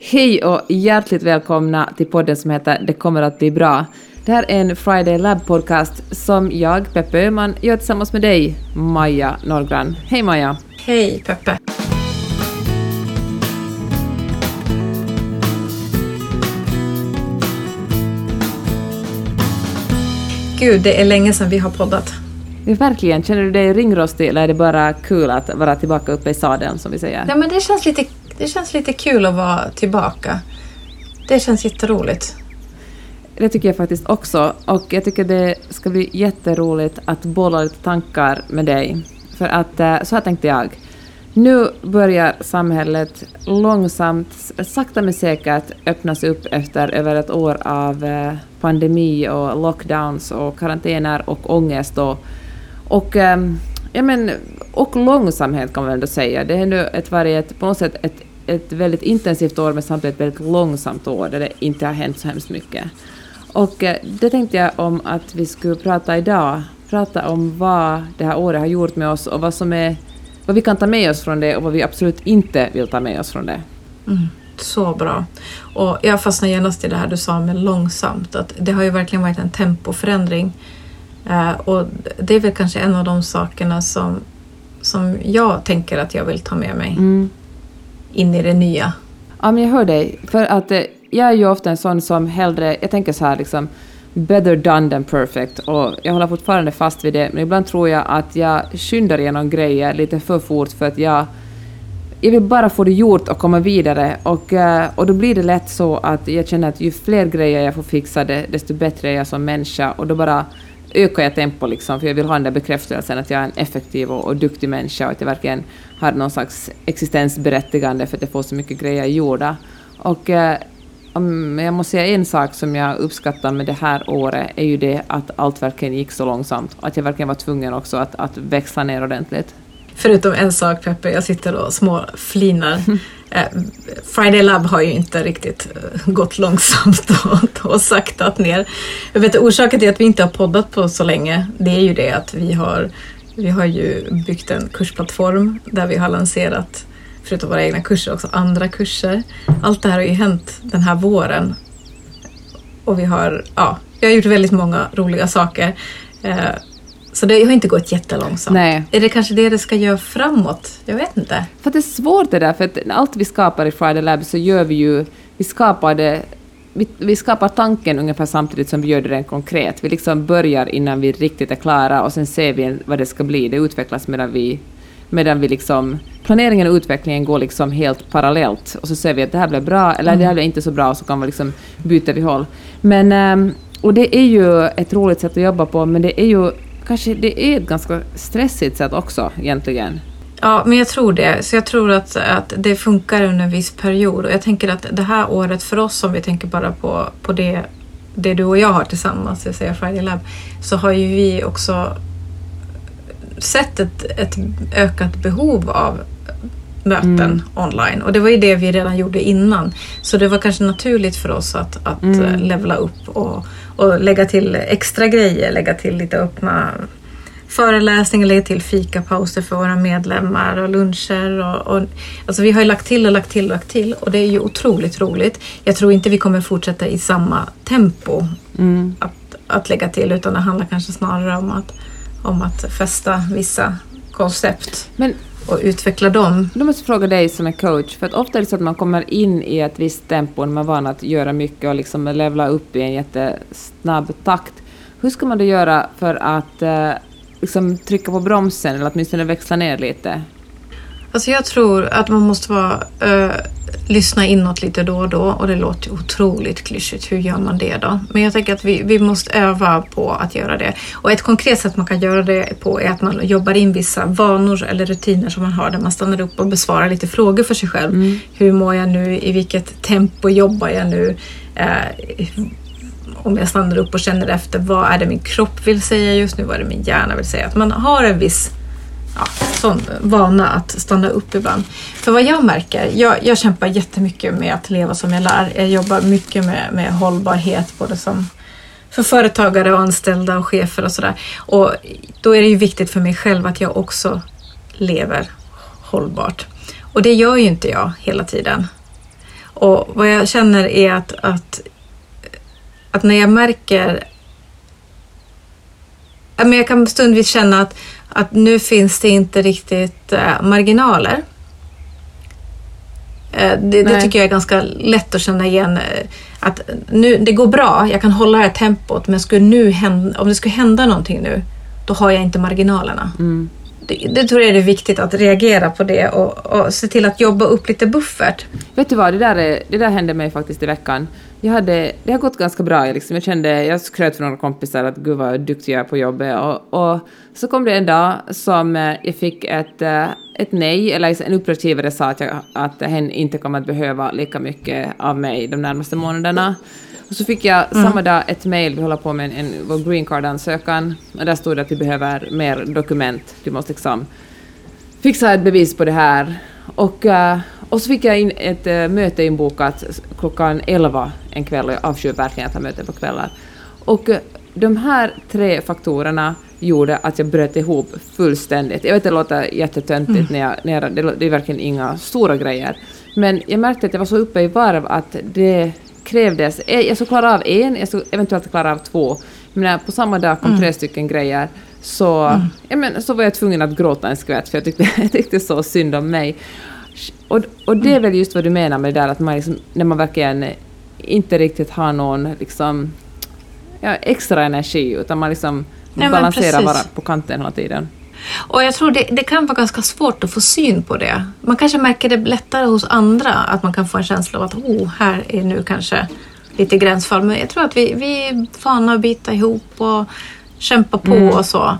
Hej och hjärtligt välkomna till podden som heter Det kommer att bli bra. Det här är en Friday Lab-podcast som jag, Peppe Öhman, gör tillsammans med dig, Maja Norgran. Hej Maja! Hej Peppe! Gud, det är länge sedan vi har poddat. Verkligen. Känner du dig ringrostig eller är det bara kul att vara tillbaka uppe i sadeln som vi säger? Ja, men det känns lite, det känns lite kul att vara tillbaka. Det känns jätteroligt. Det tycker jag faktiskt också. Och jag tycker det ska bli jätteroligt att bolla lite tankar med dig. För att eh, så här tänkte jag. Nu börjar samhället långsamt, sakta men säkert öppnas upp efter över ett år av eh, pandemi och lockdowns och karantäner och ångest och, och, ja, men, och långsamhet kan man väl ändå säga. Det har nu ett varit på något sätt ett, ett väldigt intensivt år men samtidigt ett väldigt långsamt år där det inte har hänt så hemskt mycket. Och eh, det tänkte jag om att vi skulle prata idag, prata om vad det här året har gjort med oss och vad som är vad vi kan ta med oss från det och vad vi absolut inte vill ta med oss från det. Mm, så bra. Och jag fastnade genast i det här du sa med långsamt. Att det har ju verkligen varit en tempoförändring. Uh, och det är väl kanske en av de sakerna som, som jag tänker att jag vill ta med mig mm in i det nya. Ja, men jag hör dig. För att eh, jag är ju ofta en sån som hellre, jag tänker så här liksom, better done than perfect. Och jag håller fortfarande fast vid det, men ibland tror jag att jag skyndar igenom grejer lite för fort för att jag jag vill bara få det gjort och komma vidare och, eh, och då blir det lätt så att jag känner att ju fler grejer jag får fixade, desto bättre är jag som människa och då bara ökar jag tempo liksom, för jag vill ha den där bekräftelsen att jag är en effektiv och, och duktig människa och att jag verkligen har någon slags existensberättigande för att jag får så mycket grejer gjorda. Och eh, jag måste säga en sak som jag uppskattar med det här året är ju det att allt verkligen gick så långsamt. Att jag verkligen var tvungen också att, att växla ner ordentligt. Förutom en sak Peppe, jag sitter och småflinar. Eh, Friday Lab har ju inte riktigt eh, gått långsamt och, och saktat ner. Jag vet orsaken till att vi inte har poddat på så länge, det är ju det att vi har, vi har ju byggt en kursplattform där vi har lanserat förutom våra egna kurser också andra kurser. Allt det här har ju hänt den här våren. Och vi har, ja, vi har gjort väldigt många roliga saker. Eh, så det har inte gått jättelångsamt. Nej. Är det kanske det det ska göra framåt? Jag vet inte. För det är svårt det där, för att allt vi skapar i Friday Lab så gör vi ju, vi skapar det vi, vi, skapar tanken ungefär samtidigt som vi gör det rent konkret. Vi liksom börjar innan vi riktigt är klara och sen ser vi vad det ska bli. Det utvecklas medan vi medan vi liksom, planeringen och utvecklingen går liksom helt parallellt och så ser vi att det här blev bra eller mm. det här blev inte så bra och så kan vi liksom byta vi håll. Men, ehm, och det är ju ett roligt sätt att jobba på men det är ju kanske det är ett ganska stressigt sätt också egentligen. Ja, men jag tror det. Så jag tror att, att det funkar under en viss period. Och jag tänker att det här året för oss, om vi tänker bara på, på det, det du och jag har tillsammans, det vill säga Friday Lab, så har ju vi också sett ett, ett ökat behov av möten mm. online. Och det var ju det vi redan gjorde innan. Så det var kanske naturligt för oss att, att mm. Levla upp och, och lägga till extra grejer, lägga till lite öppna föreläsningar, lägga till fikapauser för våra medlemmar och luncher. Och, och, alltså vi har ju lagt till och lagt till och lagt till och det är ju otroligt roligt. Jag tror inte vi kommer fortsätta i samma tempo mm. att, att lägga till utan det handlar kanske snarare om att om att fästa vissa koncept Men, och utveckla dem. Då måste jag fråga dig som är coach, för att ofta är det så att man kommer in i ett visst tempo när man är van att göra mycket och liksom levla upp i en jättesnabb takt. Hur ska man då göra för att eh, liksom trycka på bromsen eller åtminstone växla ner lite? Alltså jag tror att man måste vara, uh, lyssna inåt lite då och då och det låter otroligt klyschigt. Hur gör man det då? Men jag tänker att vi, vi måste öva på att göra det. Och ett konkret sätt man kan göra det på är att man jobbar in vissa vanor eller rutiner som man har där man stannar upp och besvarar lite frågor för sig själv. Mm. Hur mår jag nu? I vilket tempo jobbar jag nu? Uh, om jag stannar upp och känner efter vad är det min kropp vill säga just nu, vad är det min hjärna vill säga. Att man har en viss ja, sån vana att stanna upp ibland. För vad jag märker, jag, jag kämpar jättemycket med att leva som jag lär. Jag jobbar mycket med, med hållbarhet, både som för företagare och anställda och chefer och sådär. Och då är det ju viktigt för mig själv att jag också lever hållbart. Och det gör ju inte jag hela tiden. Och vad jag känner är att, att, att när jag märker men jag kan stundvis känna att, att nu finns det inte riktigt äh, marginaler. Äh, det, det, tycker jag är ganska lätt att känna igen. Äh, att nu, det går bra, jag kan hålla det här tempot, men skulle nu hända, om det skulle hända någonting nu, då har jag inte marginalerna. Mm det, det, tror jag är viktigt att reagera på det och, och, se till att jobba upp lite buffert. Vet du vad, det där, är, det där hände mig faktiskt i veckan. Jag hade, det har gått ganska bra. Jag, liksom, jag kände, jag skröt för några kompisar att gud vad duktig jag är på jobbet. Och, och, så kom det en dag som eh, jag fick ett, eh, ett nej, eller en uppdragsgivare sa att, jag, att hen inte kommer att behöva lika mycket av mig de närmaste månaderna. Och så fick jag mm. samma dag ett mejl, vi håller på med en, en vår green card-ansökan, och där stod det att vi behöver mer dokument. Vi måste liksom fixa ett bevis på det här. Och, uh, och så fick jag in ett uh, möte inbokat klockan 11 en kväll, och jag avskyr verkligen att ha möten på kvällar. Och uh, de här tre faktorerna gjorde att jag bröt ihop fullständigt. Jag vet att det låter jättetöntigt, mm. när jag, när jag, det, det är verkligen inga stora grejer. Men jag märkte att jag var så uppe i varv att det krävdes, eh, jag skulle klara av en, jag skulle eventuellt klara av två, men på samma dag kom mm. tre stycken grejer, så, mm. ja, men, så var jag tvungen att gråta en skvätt, för jag tyckte, jag tyckte så synd om mig. Och, och det är mm. väl just vad du menar med det där att man liksom, när man verkligen inte riktigt har någon liksom, ja, extra energi, utan man liksom ja, balanserar bara på kanten hela tiden. Och jag tror det, det, kan vara ganska svårt att få syn på det. Man kanske märker det lättare hos andra, att man kan få en känsla av att oh, här är nu kanske lite gränsfall. Men jag tror att vi, vi är vana att bita ihop och kämpa på mm. och så.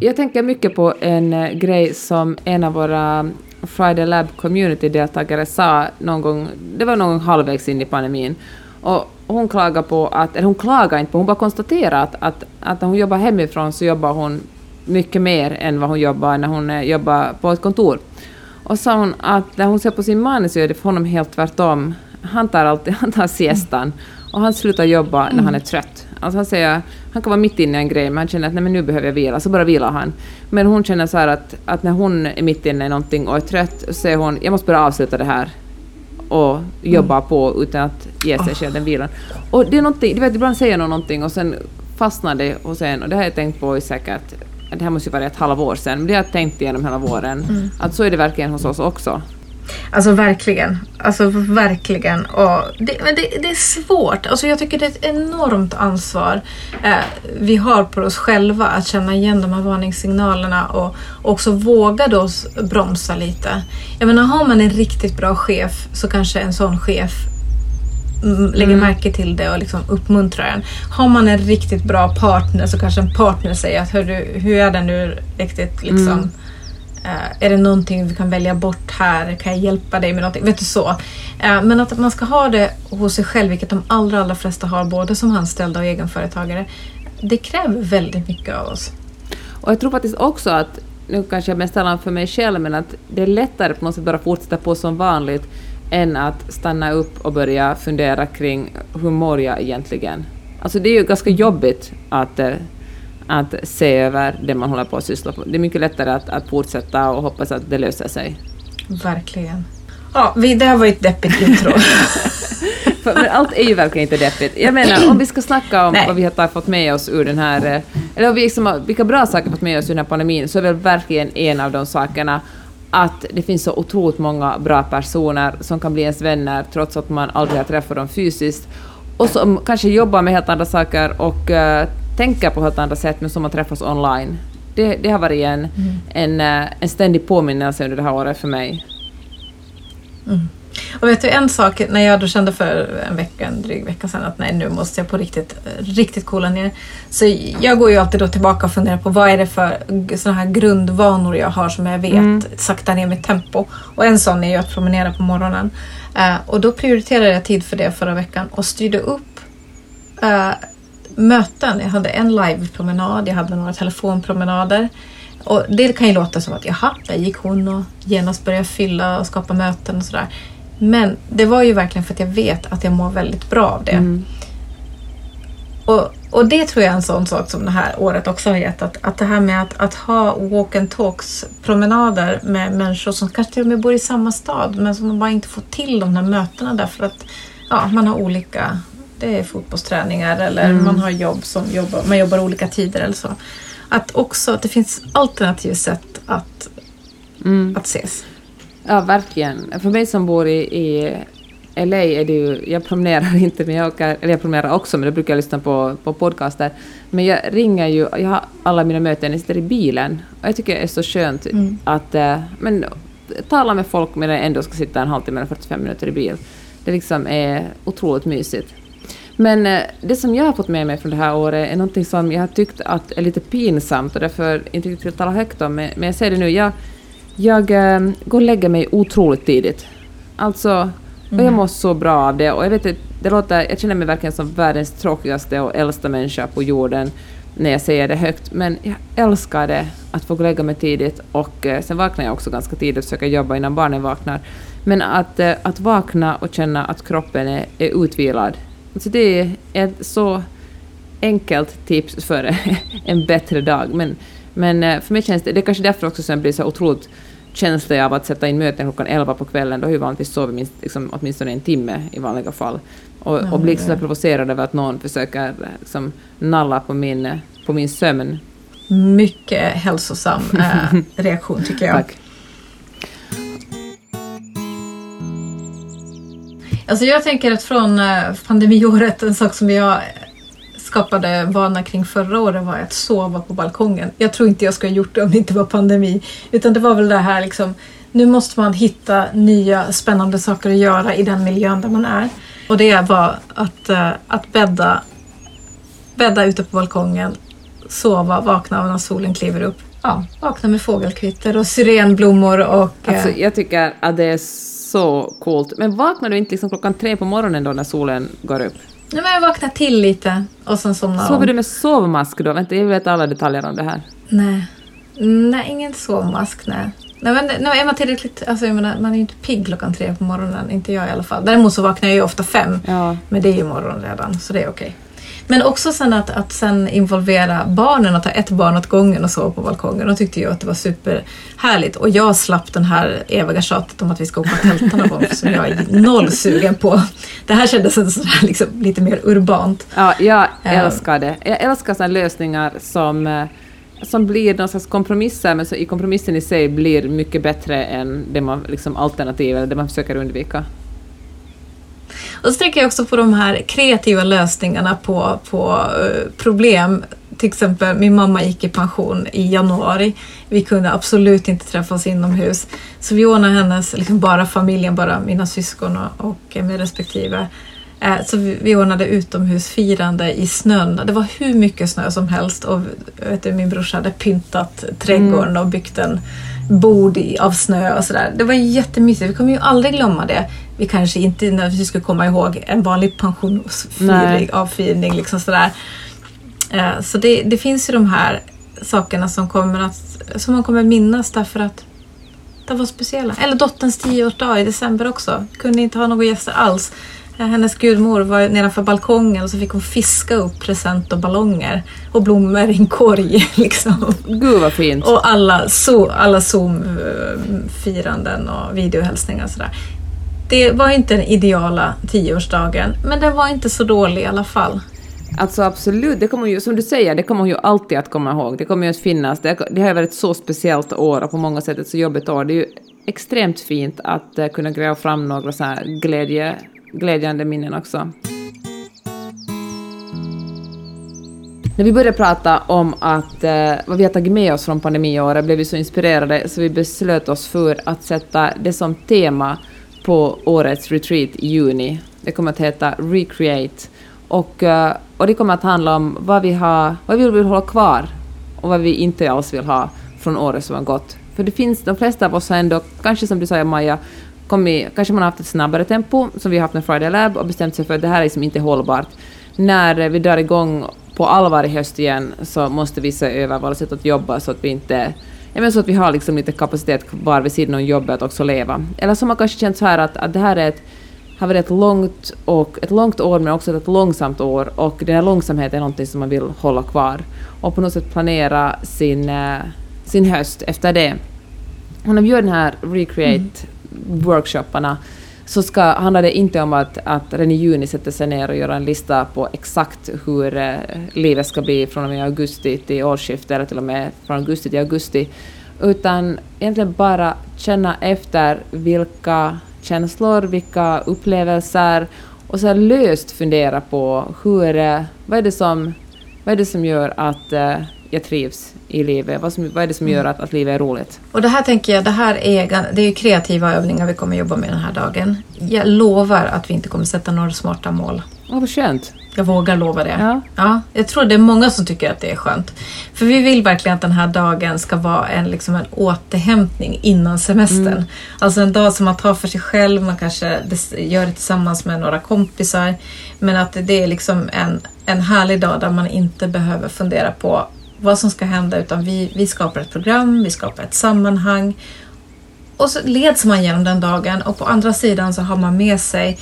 Jag tänker mycket på en eh, grej som en av våra Friday Lab community-deltagare sa någon gång, det var någon gång halvvägs in i pandemin. Och hon klagar på att, eller hon klagar inte på, hon bara konstaterar att, att, att när hon jobbar hemifrån så jobbar hon mycket mer än vad hon jobbar när hon jobbar på ett kontor. Och sa hon att när hon ser på sin man så är det för honom helt tvärtom. Han tar alltid han tar siestan och han slutar jobba när han är trött. Alltså han säger, han kan vara mitt inne i en grej men han känner att nej men nu behöver jag vila, så bara vilar han. Men hon känner så att, att när hon är mitt inne i någonting och är trött så säger hon jag måste bara avsluta det här och jobba mm. på utan att ge sig själv den vilan. Och det är någonting, du vet ibland säger någon någonting och sen fastnar det hos en och det har jag tänkt på i säkert, det här måste ju vara ett halvår sedan, men det har jag tänkt igenom hela våren, mm. att så är det verkligen hos oss också. Alltså verkligen. Alltså verkligen. Och det, men det, det, är svårt. Alltså jag tycker det är ett enormt ansvar eh, vi har på oss själva att känna igen de här varningssignalerna och också våga då bromsa lite. Jag menar, har man en riktigt bra chef så kanske en sån chef lägger mm. märke till det och liksom uppmuntrar en. Har man en riktigt bra partner så kanske en partner säger att hur är det nu riktigt liksom mm Eh, är det någonting vi kan välja bort här? Kan jag hjälpa dig med någonting? Vet du så. Uh, men att man ska ha det hos sig själv, vilket de allra, allra flesta har, både som anställda och egenföretagare. Det kräver väldigt mycket av oss. Och jag tror faktiskt också att, nu kanske jag mest talar för mig själv, men att det är lättare på något sätt bara fortsätta på som vanligt än att stanna upp och börja fundera kring hur mår jag egentligen? Alltså det är ju ganska jobbigt att uh, att se över det man håller på att syssla med. Det är mycket lättare att, att fortsätta och hoppas att det löser sig. Verkligen. Ja, det här var ju ett deppigt intro. men allt är ju verkligen inte deppigt. Jag menar, om vi ska snacka om Nej. vad vi har fått med oss ur den här... Eh, eller vi liksom, vilka bra saker vi har fått med oss ur den här pandemin, så är väl verkligen en av de sakerna att det finns så otroligt många bra personer som kan bli ens vänner trots att man aldrig har träffat dem fysiskt och som kanske jobbar med helt andra saker och uh, tänker på helt andra sätt men som man träffas online. Det, det har varit en, mm. en, eh, en ständig påminnelse under det här året för mig. Mm. Och vet du en sak, när jag då kände för en vecka, en dryg vecka sedan att nej nu måste jag på riktigt, riktigt coola ner. Så jag går ju alltid då tillbaka och funderar på vad är det för sådana här grundvanor jag har som jag vet mm. saktar ner mitt tempo. Och en sån är ju att promenera på morgonen. Uh, och då prioriterade jag tid för det förra veckan och styrde upp uh, möten. Jag hade en live-promenad, jag hade några telefonpromenader. Och det kan ju låta som att jaha, där gick hon och genast började fylla och skapa möten och sådär. Men det var ju verkligen för att jag vet att jag mår väldigt bra av det. Mm. Och och det tror jag är en sån sak som det här året också har gett. Att, att det här med att, att ha walk and talks promenader med människor som kanske till och med bor i samma stad men som man bara inte får till de här mötena därför att ja, man har olika det är fotbollsträningar eller mm. man har jobb som jobbar, man jobbar olika tider eller så. Att också att det finns alternativa sätt att, mm. att ses. Ja, verkligen. För mig som bor i, i LA är det ju, jag promenerar inte, men jag, åker, eller jag promenerar också, men då brukar jag lyssna på, på podcaster. Men jag ringer ju, jag har alla mina möten, jag sitter i bilen. Och jag tycker det är så skönt mm. att äh, men, tala med folk medan jag ändå ska sitta en halvtimme eller 45 minuter i bil. Det liksom är otroligt mysigt. Men äh, det som jag har fått med mig från det här året är någonting som jag har tyckt att är lite pinsamt och därför inte riktigt vill tala högt om, men, jag säger det nu. Jag, jag äh, går och lägger mig otroligt tidigt. Alltså och jag mår så bra av det. Och jag, vet, det låter, jag känner mig verkligen som världens tråkigaste och äldsta människa på jorden när jag säger det högt. Men jag älskar det, att få lägga mig tidigt. Och eh, sen vaknar jag också ganska tidigt och försöker jobba innan barnen vaknar. Men att, eh, att vakna och känna att kroppen är, är utvilad. Alltså det är ett så enkelt tips för en bättre dag. Men, men eh, för mig känns det, det är kanske därför också som jag blir så otroligt känsla av att sätta in möten klockan 11 på kvällen, då har jag vanligtvis sovit minst, liksom, åtminstone en timme i vanliga fall. Och, och blir så provocerad över att någon försöker liksom, nalla på min, på min sömn. Mycket hälsosam äh, reaktion tycker jag. Tack. Alltså jag tänker att från eh, pandemiåret, en sak som jag skapade vana kring förra året var att sova på balkongen. Jag tror inte jag skulle ha gjort det om det inte var pandemi. Utan det var väl det här liksom, nu måste man hitta nya spännande saker att göra i den miljön där man är. Och det var att, uh, att bädda, bädda ute på balkongen, sova, vakna när solen kliver upp. Ja, vakna med fågelkvitter och syrenblommor och... Alltså, jag tycker att det är så coolt. Men vaknar du inte liksom klockan tre på morgonen då när solen går upp? Nej, men jag vaknar till lite och sen somnar Sover du med sovmask då? Vänta, jag vet alla detaljer om det här. Nej, nej ingen sovmask, nej. Nej, men nej, är man tillräckligt... Alltså, jag menar, man är ju inte pigg klockan tre på morgonen, inte jag i alla fall. Däremot så vaknar jag ju ofta fem, ja. men det är ju morgon redan, så det är okej. Men också sen att, att sen involvera barnen och ta ett barn åt gången och sova på balkongen. De tyckte ju att det var superhärligt. Och jag slapp den här eviga tjatet om att vi ska åka tälta någon gång som jag är noll sugen på. Det här kändes sådär liksom lite mer urbant. Ja, jag eh. älskar det. Jag älskar sådana lösningar som eh, som blir någon slags kompromisser, men så i kompromissen i sig blir mycket bättre än det man, liksom alternativ, eller det man försöker undvika. Och så tänker jag också på de här kreativa lösningarna på, på uh, problem. Till exempel, min mamma gick i pension i januari. Vi kunde absolut inte träffas inomhus. Så vi ordnade hennes, liksom bara familjen, bara mina syskon och, och med respektive. Uh, så vi, vi ordnade utomhusfirande i snön. Det var hur mycket snö som helst och vet du, min brorsa hade pyntat trädgården mm. och byggt en bord i, av snö och sådär. Det var jättemysigt. Vi kommer ju aldrig glömma det vi kanske inte vi skulle komma ihåg en vanlig pensionsfirning, avfirning. Liksom sådär. Eh, så det, det, finns ju de här sakerna som, kommer att, som man kommer minnas därför att de var speciella. Eller dotterns tioårsdag i december också. Kunde inte ha några gäster alls. Eh, hennes gudmor var nedanför balkongen och så fick hon fiska upp present och ballonger och blommor i en korg. Liksom. Gud vad fint! Och alla, so, alla Zoom-firanden och videohälsningar och sådär. Det var inte den ideala tioårsdagen, men den var inte så dålig i alla fall. Alltså absolut, det kommer ju, som du säger, det kommer hon ju alltid att komma ihåg. Det kommer ju att finnas. Det, det har ju varit ett så speciellt år och på många sätt ett så jobbigt år. Det är ju extremt fint att eh, kunna gräva fram några så här glädje, glädjande minnen också. När vi började prata om att, eh, vad vi har tagit med oss från pandemiåret blev vi så inspirerade så vi beslöt oss för att sätta det som tema på årets retreat i juni. Det kommer att heta Recreate. Och, eh, och det kommer att handla om vad vi, har, vad vi vill hålla kvar och vad vi inte alls vill ha från året som har gått. För det finns, de flesta av oss har ändå, kanske som du sa Maja, kommit, kanske man har haft ett snabbare tempo som vi har haft med Friday Lab och bestämt sig för att det här är liksom inte hållbart. När vi drar igång på allvar i höst igen så måste vi se över våra sätt att jobba så att vi inte men så att vi har liksom lite kapacitet kvar vid sidan om jobbet att också leva. Eller har man kanske känt så här att, att det här är ett har varit ett långt, och, ett långt år men också ett långsamt år och den här långsamheten är någonting som man vill hålla kvar och på något sätt planera sin, eh, sin höst efter det. Och när vi gör den här Recreate-workshopparna så ska, handlar det inte om att, att redan i juni sätta sig ner och göra en lista på exakt hur eh, livet ska bli från och med augusti till årsskiftet eller till och med från augusti till augusti. Utan egentligen bara känna efter vilka känslor, vilka upplevelser och så löst fundera på hur, eh, vad, är det som, vad är det som gör att eh, jag trivs i livet? Vad, som, vad är det som gör mm. att, att livet är roligt? Och det här tänker jag, det här är, det är kreativa övningar vi kommer jobba med den här dagen. Jag lovar att vi inte kommer sätta några smarta mål. Åh, vad skönt. Jag vågar lova det. Ja. Ja, jag tror det är många som tycker att det är skönt. För vi vill verkligen att den här dagen ska vara en, liksom en återhämtning innan semestern. Mm. Alltså en dag som man tar för sig själv, man kanske gör det tillsammans med några kompisar. Men att det är liksom en, en härlig dag där man inte behöver fundera på vad som ska hända utan vi, vi skapar ett program, vi skapar ett sammanhang och så leds man genom den dagen och på andra sidan så har man med sig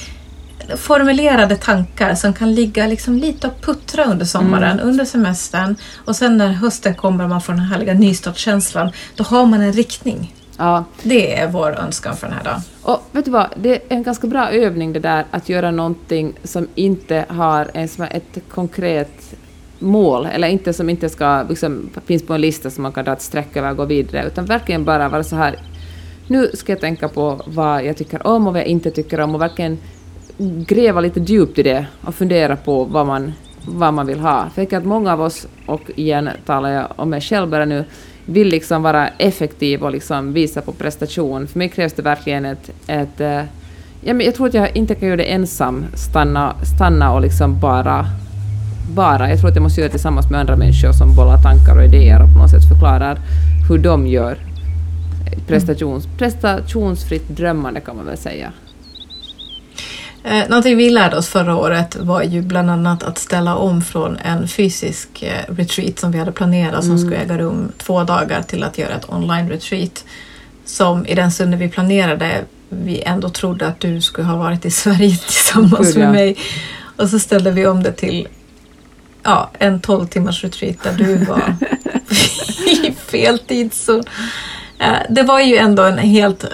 formulerade tankar som kan ligga liksom lite och puttra under sommaren, mm. under semestern och sen när hösten kommer och man får den härliga nystartskänslan, då har man en riktning. Ja. Det är vår önskan för den här dagen. Och vet du vad, det är en ganska bra övning det där att göra någonting som inte har en, ett konkret mål, eller inte som inte ska, liksom, finns på en lista som man kan dra ett streck över och gå vidare, utan verkligen bara vara så här nu ska jag tänka på vad jag tycker om och vad jag inte tycker om och verkligen gräva lite djupt i det och fundera på vad man, vad man vill ha. För jag tänker att många av oss, och igen talar jag om mig själv bara nu, vill liksom vara effektiv och liksom visa på prestation. För mig krävs det verkligen ett... ett eh, ja, men jag tror att jag inte kan göra det ensam, stanna, stanna och liksom bara bara. Jag tror att jag måste göra det tillsammans med andra människor som bollar tankar och idéer och på något sätt förklarar hur de gör prestations, prestationsfritt drömmande kan man väl säga. Eh, någonting vi lärde oss förra året var ju bland annat att ställa om från en fysisk eh, retreat som vi hade planerat som mm. skulle äga rum två dagar till att göra ett online retreat. Som i den stunden vi planerade vi ändå trodde att du skulle ha varit i Sverige tillsammans med mig. Och så ställde vi om det till ja, en 12 timmars retreat där du var i fel tidszon. Eh, det var ju ändå en helt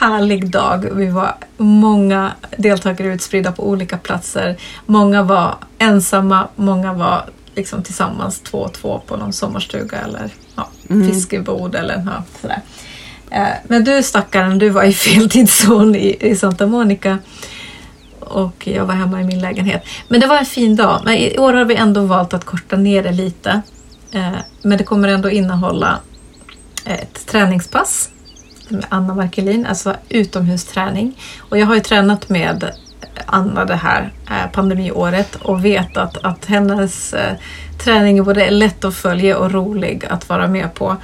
härlig dag. Vi var många deltagare utspridda på olika platser. Många var ensamma, många var liksom tillsammans två och två på någon sommarstuga eller ja, mm. fiskebod eller ja, sådär. Eh, men du stackaren, du var i fel tidszon i, i Santa Monica och jag var hemma i min lägenhet. Men det var en fin dag. Men i år har vi ändå valt att korta ner det lite. Eh, men det kommer ändå innehålla eh, ett träningspass med Anna Markelin, alltså utomhusträning. Och jag har ju tränat med Anna det här eh, pandemiåret och vet att, att hennes träning träning är både lätt att följa och rolig att vara med på.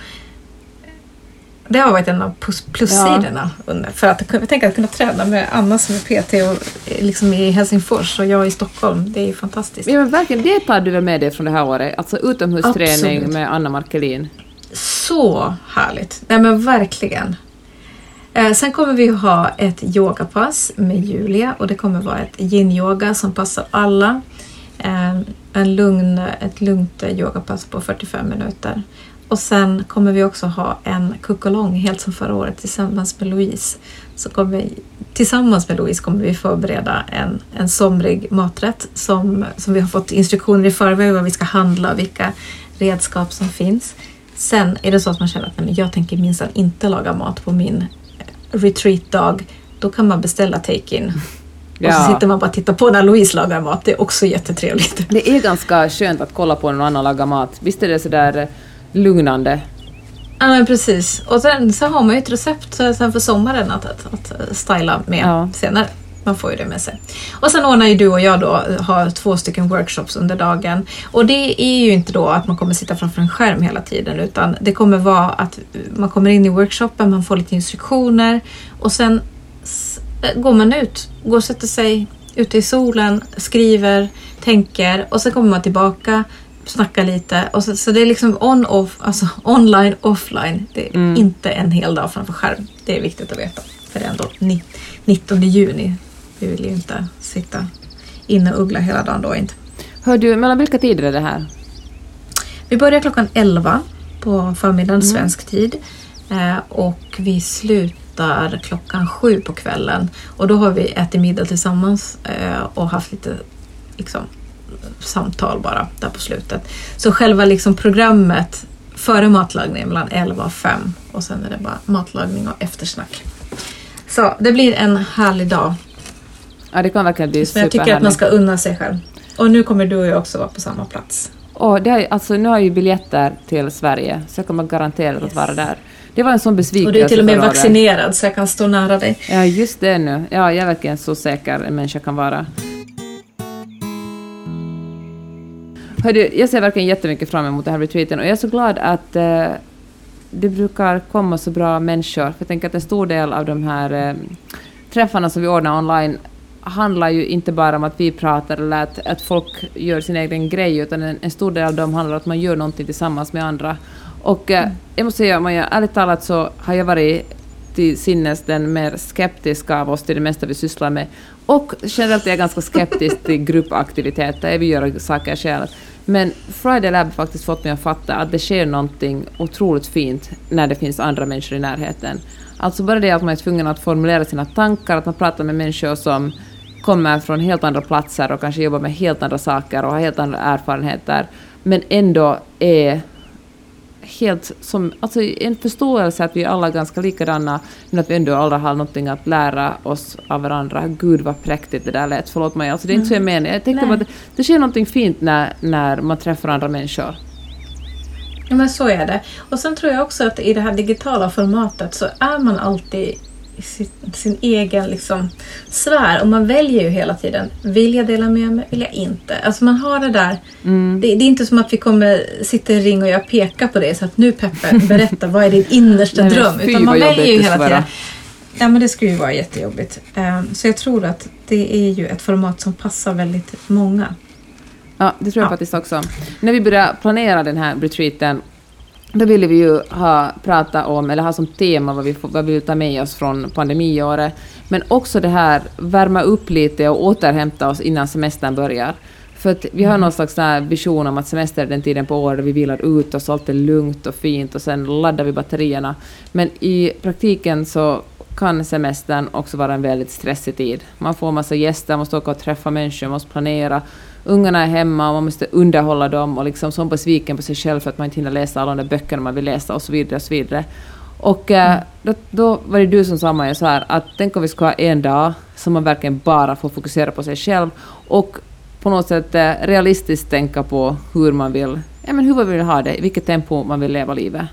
Det har varit en av plussidorna. Ja. För att jag tänker att kunna träna med Anna som är PT och eh, liksom i Helsingfors och jag i Stockholm. Det är ju fantastiskt. Ja, men verkligen, det tar du väl med dig från det här året? Alltså utomhusträning Absolut. med Anna Markelin? Så härligt! Nej men verkligen. Eh, sen kommer vi ha ett yogapass med Julia och det kommer vara ett yin-yoga som passar alla. Eh, en lugn, ett lugnt yogapass på 45 minuter. Och sen kommer vi också ha en kuckalong helt som förra året tillsammans med Louise. Så kommer vi, tillsammans med Louise kommer vi förbereda en, en somrig maträtt som, som vi har fått instruktioner i förväg vad vi ska handla och vilka redskap som finns. Sen är det så att man känner att nej, jag tänker minsann inte laga mat på min eh, retreat-dag. Då kan man beställa take-in. Ja. Och så sitter man bara och tittar på när Louise lagar mat. Det är också jättetrevligt. Det är ganska skönt att kolla på någon annan laga mat. Visst är det sådär eh, lugnande? Ja men precis. Och sen så har man ju ett recept sen för sommaren att, att, att styla med ja. senare. Man får ju det med sig. Och sen ordnar ju du och jag då, har två stycken workshops under dagen. Och det är ju inte då att man kommer sitta framför en skärm hela tiden utan det kommer vara att man kommer in i workshopen, man får lite instruktioner och sen eh, går man ut, går och sätter sig ute i solen, skriver, tänker och sen kommer man tillbaka snacka lite. Och så, så det är liksom on-off, alltså online, offline. Det är mm. inte en hel dag framför skärm. Det är viktigt att veta. För det är ändå 19 juni Vi vill ju inte sitta inne och uggla hela dagen då inte. Hör du, mellan vilka tider är det här? Vi börjar klockan 11 på förmiddagen svensk tid eh, och vi slutar klockan sju på kvällen och då har vi ätit middag tillsammans eh, och haft lite liksom, samtal bara där på slutet. Så själva liksom programmet före matlagning mellan 11 och 5 och sen är det bara matlagning och eftersnack. Så det blir en härlig dag. Ja, det kan verkligen bli Så jag tycker att man ska unna sig själv. Och nu kommer du och jag också vara på samma plats. Och det är, alltså, nu har jag ju biljetter till Sverige, så jag kommer garanterat Yes. att vara där. Det var en sån besvikelse Och du är till och med vaccinerad så jag kan stå nära dig. Ja, just det nu. Ja, jag är verkligen så säker en människa kan vara. Hördu, jag ser verkligen jättemycket fram emot den här retreaten och jag är så glad att eh, det brukar komma så bra människor. För jag tänker att en stor del av de här eh, träffarna som vi ordnar online handlar ju inte bara om att vi pratar eller att, att folk gör sin egen grej, utan en, en stor del av dem handlar om att man gör någonting tillsammans med andra. Och eh, jag måste säga, Maja, ärligt talat så har jag varit till sinnes den mer skeptiska av oss till det mesta vi sysslar med. Och generellt är jag ganska skeptisk till gruppaktiviteter, vi gör saker själv. Men Friday Lab har faktiskt fått mig att fatta att det sker någonting otroligt fint när det finns andra människor i närheten. Alltså bara det att man är tvungen att formulera sina tankar, att man pratar med människor som kommer från helt andra platser och kanske jobbar med helt andra saker och har helt andra erfarenheter, men ändå är helt som, alltså en förståelse att vi alla är ganska likadana, men att vi ändå alla har någonting att lära oss av varandra. Gud vad präktigt det där lät, förlåt mig. Alltså det är inte så jag menar. Jag tänkte bara att det, det sker någonting fint när, när man träffar andra människor. Ja men så är det. Och sen tror jag också att i det här digitala formatet så är man alltid sin, sin egen liksom, sfär. Och man väljer ju hela tiden. Vill jag dela med mig? Vill jag inte? Alltså man har det där. Mm. Det, det är inte som att vi kommer sitta i ring och jag pekar på det. Så att nu Peppe, berätta vad är din innersta Nej, dröm? Utan man väljer ju hela tiden. Ja men det skulle ju vara jättejobbigt. Ehm, Så jag tror att det är ju ett format som passar väldigt många. Ja, det tror jag Ja. faktiskt också. När vi började planera den här retreaten, då ville vi ju ha, prata om, eller ha som tema vad vi, vad vi vill ta med oss från pandemiåret, men också det här värma upp lite och återhämta oss innan semestern börjar. För att vi har någon slags vision om att semester är den tiden på året då vi vilar ut oss, allt är lugnt och fint och sen laddar vi batterierna. Men i praktiken så kan semestern också vara en väldigt stressig tid. Man får massa gäster, man måste åka och träffa människor, man måste planera. Ungarna är hemma och man måste underhålla dem och liksom så besviken på sig själv för att man inte hinner läsa alla de där böckerna man vill läsa och så vidare och så vidare. Och eh, då, då var det du som sa Maja så här att tänk om vi ska ha en dag som man verkligen bara får fokusera på sig själv och på något sätt eh, realistiskt tänka på hur man vill, ja men hur man vill ha det, i vilket tempo man vill leva livet.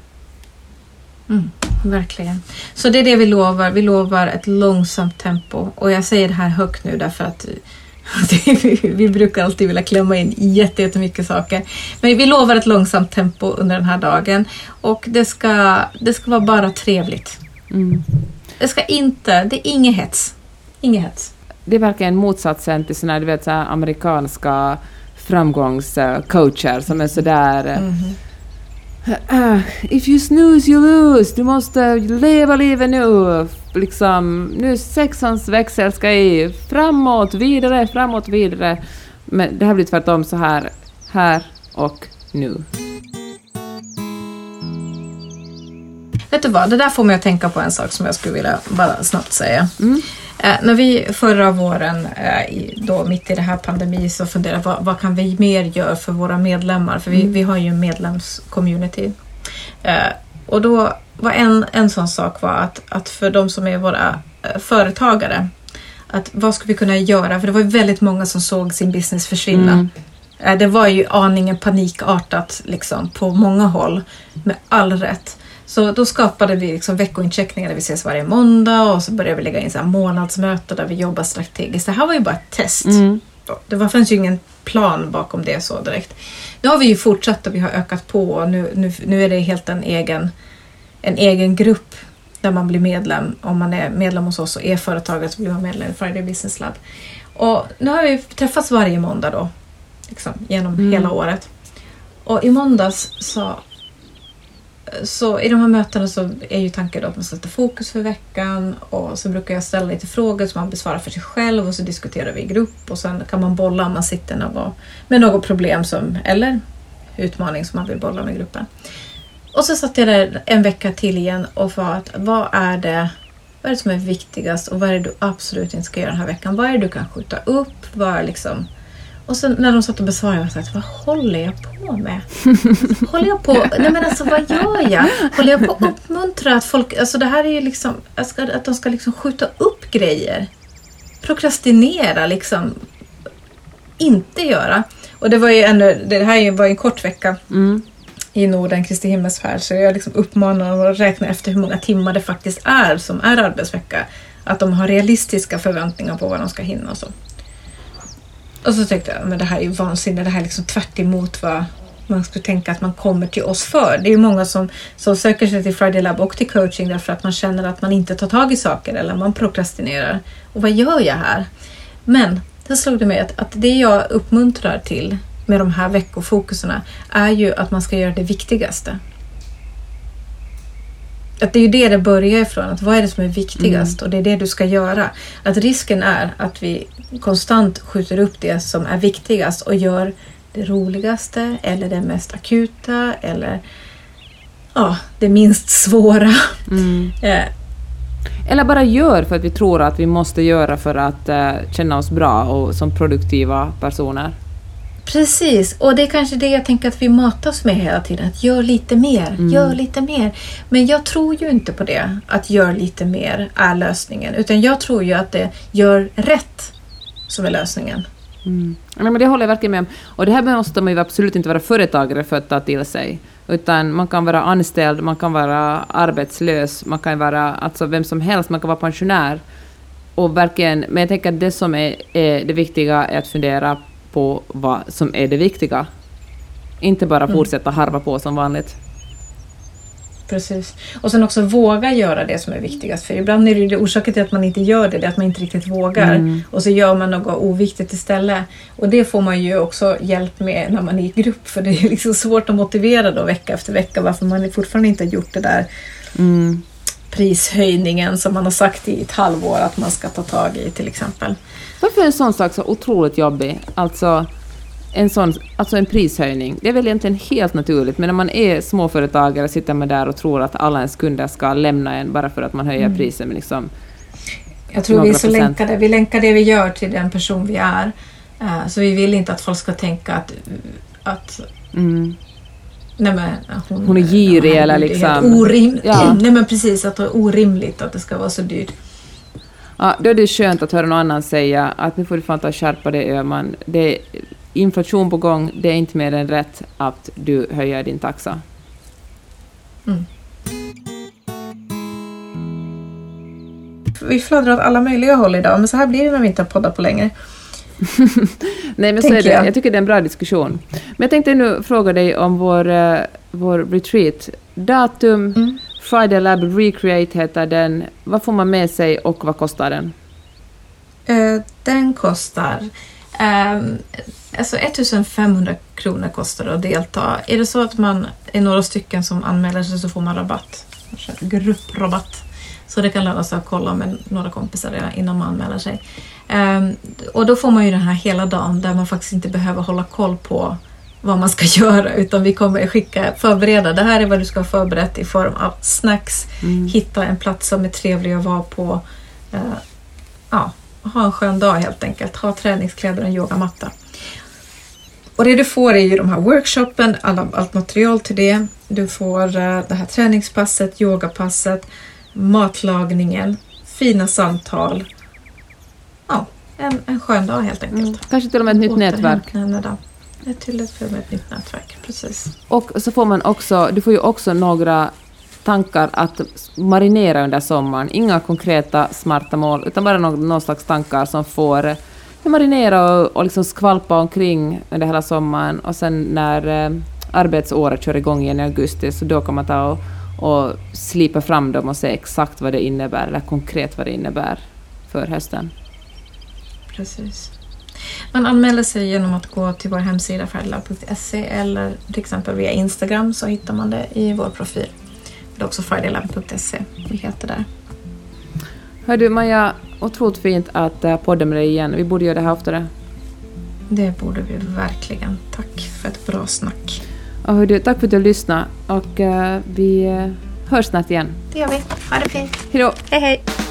Mm, verkligen. Så det är det vi lovar. Vi lovar ett långsamt tempo. Och jag säger det här högt nu därför att vi, brukar alltid vilja klämma in jätte- jättemycket saker. Men vi lovar ett långsamt tempo under den här dagen. Och det ska, det ska vara bara trevligt. Mm. Det ska inte, det är inget hets. Inget hets. Det är verkligen motsatsen till såna du vet, så amerikanska framgångscoacher som är sådär... "Ah, If you snooze you lose, du måste leva livet nu. Liksom, nu sexans växel ska i. Framåt, vidare, framåt, vidare. Men det här blir tvärtom så här, här och nu. Vet du vad, det där får mig att tänka på en sak som jag skulle vilja bara snabbt säga. Mm. Eh, när vi förra våren, eh, då mitt i det här pandemin, så funderade vad, vad kan vi mer göra för våra medlemmar? För vi, vi har ju en medlemscommunity. Eh, och då var en, en sån sak var att, att för de som är våra företagare, att vad ska vi kunna göra? För det var ju väldigt många som såg sin business försvinna. Mm. Det var ju aningen panikartat liksom, på många håll, med all rätt. Så då skapade vi liksom veckoincheckningar där vi ses varje måndag och så började vi lägga in så här månadsmöten där vi jobbar strategiskt. Det här var ju bara ett test. Mm. Det var, fanns ju ingen plan bakom det så direkt. Nu har vi ju fortsatt och vi har ökat på och nu, nu, nu är det helt en egen, en egen grupp där man blir medlem. Om man är medlem hos oss och är företagare så blir man medlem i Friday Business Lab. Och nu har vi träffats varje måndag då, liksom, genom Mm. hela året. Och i måndags sa så i de här mötena så är ju tanken då att man sätter fokus för veckan och så brukar jag ställa lite frågor som man besvarar för sig själv och så diskuterar vi i grupp och sen kan man bolla om man sitter något, med något problem som, eller utmaning som man vill bolla med gruppen. Och så satt jag där en vecka till igen och sa att vad är det vad är det som är viktigast och vad är det du absolut inte ska göra den här veckan? Vad är det du kan skjuta upp? Vad är liksom... Och sen när de satt och besvarade jag sa vad håller jag på med? håller jag på... Nej men alltså vad gör jag? Håller jag på att uppmuntra att folk... Alltså det här är ju liksom... Att de ska liksom skjuta upp grejer. Prokrastinera liksom. Inte göra. Och det var ju ändå... Det här var ju en kort vecka. Mm i Norden, Kristi himmelsfärd. Så jag liksom uppmanar dem att räkna efter hur många timmar det faktiskt är som är arbetsvecka. Att de har realistiska förväntningar på vad de ska hinna och så. Och så tänkte jag, men det här är ju vansinne. Det här är liksom tvärt vad man skulle tänka att man kommer till oss för. Det är ju många som, som söker sig till Friday Lab och till coaching därför att man känner att man inte tar tag i saker eller man prokrastinerar. Och vad gör jag här? Men sen slog det mig att, att det jag uppmuntrar till med de här veckofokuserna är ju att man ska göra det viktigaste. Att det är ju det det börjar ifrån, att vad är det som är viktigast mm. och det är det du ska göra. Att risken är att vi konstant skjuter upp det som är viktigast och gör det roligaste eller det mest akuta eller ja, det minst svåra. Mm. Eh. Eller bara gör för att vi tror att vi måste göra för att uh, känna oss bra och som produktiva personer. Precis, och det är kanske det jag tänker att vi matas med hela tiden. Att gör lite mer, mm. gör lite mer. Men jag tror ju inte på det, att gör lite mer är lösningen. Utan jag tror ju att det gör rätt som är lösningen. Mm. Nej, men det håller jag verkligen med om. Och det här måste man ju absolut inte vara företagare för att ta till sig. Utan man kan vara anställd, man kan vara arbetslös, man kan vara alltså vem som helst, man kan vara pensionär. Och verkligen, men jag tänker att det som är, är det viktiga är att fundera på vad som är det viktiga. Inte bara mm. fortsätta harva på som vanligt. Precis. Och sen också våga göra det som är viktigast. För ibland är det, det orsaken till att man inte gör det, det är att man inte riktigt vågar. Mm. Och så gör man något oviktigt istället. Och det får man ju också hjälp med när man är i grupp. För det är liksom svårt att motivera då vecka efter vecka varför man fortfarande inte har gjort det där mm. prishöjningen som man har sagt i ett halvår att man ska ta tag i till exempel. Varför är en sån sak så otroligt jobbig? Alltså en, sån, alltså en prishöjning. Det är väl egentligen helt naturligt, men när man är småföretagare sitter man där och tror att alla ens kunder ska lämna en bara för att man höjer mm. priset med liksom Jag tror vi är så länkade. Vi länkar det vi gör till den person vi är. Uh, så vi vill inte att folk ska tänka att, att mm. Nej, men, hon, hon är girig eller liksom... Orim, ja. Nej men precis, att det är orimligt att det ska vara så dyrt. Ja, då är det skönt att höra någon annan säga att nu får du fan ta och skärpa dig Öhman. Det är inflation på gång, det är inte mer än rätt att du höjer din taxa. Mm. Vi fladdrar åt alla möjliga håll idag, men så här blir det när vi inte har poddat på länge. Nej, men så är det. Jag. jag. tycker det är en bra diskussion. Men jag tänkte nu fråga dig om vår, uh, vår retreat. Datum, mm. Friday Lab Recreate heter den. Vad får man med sig och vad kostar den? Uh, den kostar um, alltså 1500 kronor kostar det att delta. Är det så att man är några stycken som anmäler sig så får man rabatt. Grupprabatt. Så det kan löna sig att kolla med några kompisar innan man anmäler sig. Um, och då får man ju den här hela dagen där man faktiskt inte behöver hålla koll på vad man ska göra utan vi kommer skicka, förbereda. Det här är vad du ska ha förberett i form av snacks, mm. hitta en plats som är trevlig att vara på. Uh, ja, ha en skön dag helt enkelt. Ha träningskläder och en yogamatta. Och det du får är ju de här workshopen, alla, allt material till det. Du får uh, det här träningspasset, yogapasset, matlagningen, fina samtal. Ja, en, en skön dag helt enkelt. Mm. Kanske till och med ett nytt nätverk. Det är med ett nytt nätverk, precis. Och så får man också, du får ju också några tankar att marinera under sommaren. Inga konkreta smarta mål, utan bara någon, någon slags tankar som får marinera och, och liksom skvalpa omkring under hela sommaren. Och sen när eh, arbetsåret kör igång igen i augusti, så då kan man ta och, och slipa fram dem och se exakt vad det innebär, eller konkret vad det innebär för hösten. Precis. Man anmäler sig genom att gå till vår hemsida fridaylab.se eller till exempel via Instagram så hittar man det i vår profil. Det är också fridaylab.se vi heter där. Hör du Maja, otroligt fint att uh, podda med dig igen. Vi borde göra det här oftare. Det borde vi verkligen. Tack för ett bra snack. Och hör du, tack för att du lyssnade och uh, vi uh, hörs snart igen. Det gör vi. Ha det fint. Hej då. Hej hej.